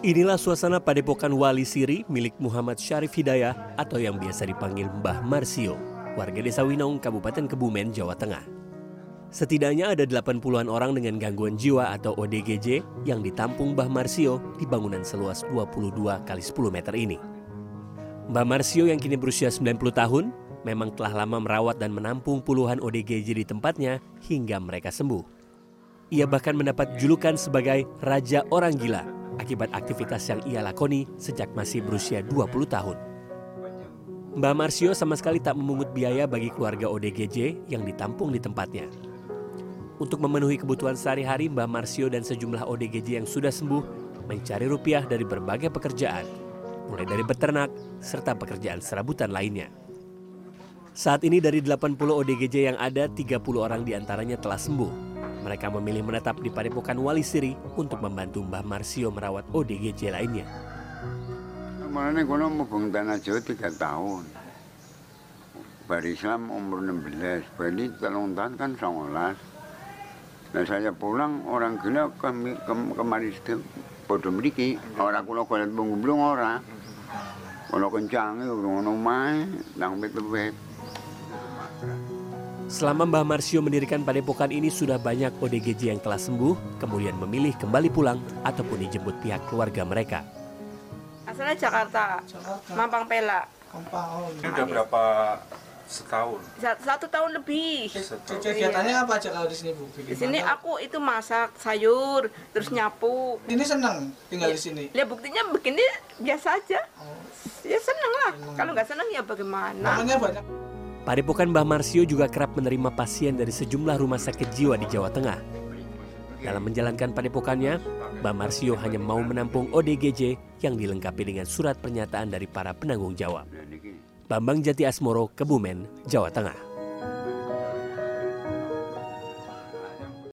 Inilah suasana padepokan Wali Siri milik Muhammad Syarif Hidayah atau yang biasa dipanggil Mbah Marsio, warga desa Winong, Kabupaten Kebumen, Jawa Tengah. Setidaknya ada 80-an orang dengan gangguan jiwa atau ODGJ yang ditampung Mbah Marsio di bangunan seluas 22 kali 10 meter ini. Mbah Marsio yang kini berusia 90 tahun memang telah lama merawat dan menampung puluhan ODGJ di tempatnya hingga mereka sembuh. Ia bahkan mendapat julukan sebagai Raja Orang Gila akibat aktivitas yang ia lakoni sejak masih berusia 20 tahun. Mbah Marsio sama sekali tak memungut biaya bagi keluarga ODGJ yang ditampung di tempatnya. Untuk memenuhi kebutuhan sehari-hari, Mbah Marsio dan sejumlah ODGJ yang sudah sembuh mencari rupiah dari berbagai pekerjaan, mulai dari beternak serta pekerjaan serabutan lainnya. Saat ini dari 80 ODGJ yang ada, 30 orang di antaranya telah sembuh mereka memilih menetap di Padepokan Wali Siri untuk membantu Mbah Marsio merawat ODGJ lainnya. Kemarin kono mau tanah Jawa tiga tahun. Bar Islam umur 16, berarti telung tahun kan 19. Nah saya pulang orang gila kami ke, kemari itu bodoh meriki orang kulo kulit bungkumblung orang. Kalau itu ngono mai nang bet-bet. Selama Mbah Marsio mendirikan padepokan ini sudah banyak ODGJ yang telah sembuh, kemudian memilih kembali pulang ataupun dijemput pihak keluarga mereka. Asalnya Jakarta, Jakarta. Mampang Pela. Mampang. Ini udah berapa setahun? Satu, satu tahun lebih. Kegiatannya apa aja kalau di sini Bu? Bikin di sini aku itu masak sayur, terus nyapu. Ini senang tinggal ya, di sini? Ya buktinya begini biasa aja. Oh. Ya senang lah. Kalau nggak senang ya bagaimana? Namanya banyak. Padepokan Mbah Marsio juga kerap menerima pasien dari sejumlah rumah sakit jiwa di Jawa Tengah. Dalam menjalankan padepokannya, Mbah Marsio hanya mau menampung ODGJ yang dilengkapi dengan surat pernyataan dari para penanggung jawab. Bambang Jati Asmoro, Kebumen, Jawa Tengah.